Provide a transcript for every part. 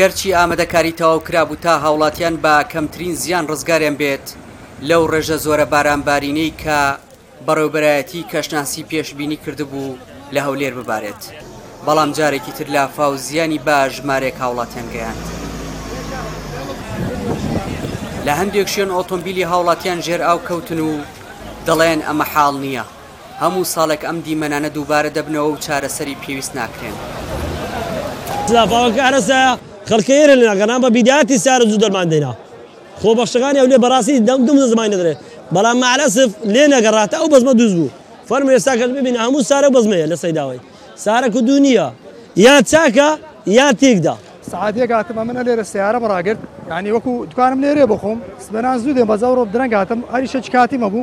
گەرچی ئامادەکاری تەواو کرابوو تا هاوڵاتیان بە کەمترین زیان ڕزگاریان بێت لەو ڕێژە زۆرە بارانبارینەی کە بەڕێوبەرایەتی کەشناسی پێشبینی کردبوو لە هەولێر ببارێت بەڵام جارێکی تر لافاو زیانی بە ژمارێک هاوڵاتیان گەیاند. لە هەندێک شوێن ئۆتۆمبیلی هاوڵاتیان ژێر ئاو کەوتن و دەڵێن ئەمە حاڵ نییە. هەموو ساڵێک ئەم دیمەنانە دووبارە دەبنەوە و چارەسەری پێویست ناکرێن. لافاوەکە ئارەزایە خەڵکە یەرە لە ناگەران بە بیداتی سارە جوو دەرمان دەینا خۆ بەخشەکانی ئەولێ بەڕاستی دەم دوم دەزمای نەدرێ بەڵام مەعلەسف لێ نەگەڕا تا ئەو بەزمە دووست بوو فەرمو ئێستاکەش ببینە هەموو سارە بەزمەیە لە سەیداوەی سارە کو دوو نییە یا چاکە یا تێکدا. سەعات یەک هاتم ئەمن ئەلێرە سەیارەم ڕاگرت یانی وەکو دوکانم لێرەیە بۆخۆم سبەنان زوو دێم بەس ئەوڕۆم درەنگ هاتم هەریشە چ کاتیم هەبوو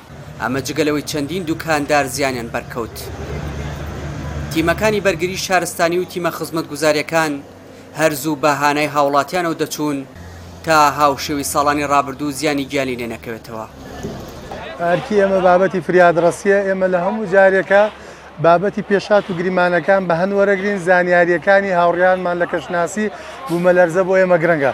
ئەمە جگە لەوەی چەندین دوکاندار زیانیان بەرکەوت. تیمەکانی بەرگری شارستانی و تیمە خزمەتگوزارییەکان هەر زوو بە هانای هاوڵاتیانەوە دەچوون تا هاوشێوەی ساڵانی رابردوو زیانی گیانی لێ نەکەوێتەوە. ئەرکی ئێمە بابەتی فریادڕەسییە، ئێمە لە هەموو جارێکە بابەتی پێشهات و گریمانەکان بەهەند وەرەگرین، زانیارییەکانی هاوڕێیانمان لە کەشناسی بوومەلەرزە بۆ ئێمە گرنگە.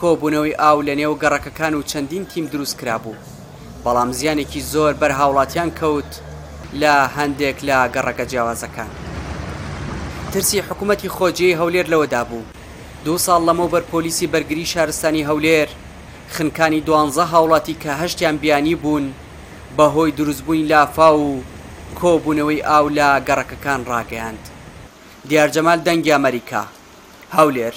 کۆبوونەوەی ئاو لەنێو گەڕەکەکان و چەندین تیم دروست کرابوو، بەڵام زیانێکی زۆر بەر هاوڵاتیان کەوت لە هەندێک لە گەڕەکە جیاوازەکان. ترسی حکومەتی خۆجێی هەولێر لەوەدا بوو، دوو ساڵ لەمەوبەر پۆلیسی بەرگری شارستانی هەولێر خنکانی دوانزە هاوڵاتی کە هەشتیان بیانی بوون بەهۆی دروستبوونی لافاو و کۆبوونەوەی ئاو لە گەڕەکەکان ڕاگەیاند. دیار جەمال دەنگی ئەمەریکا. هەولێر.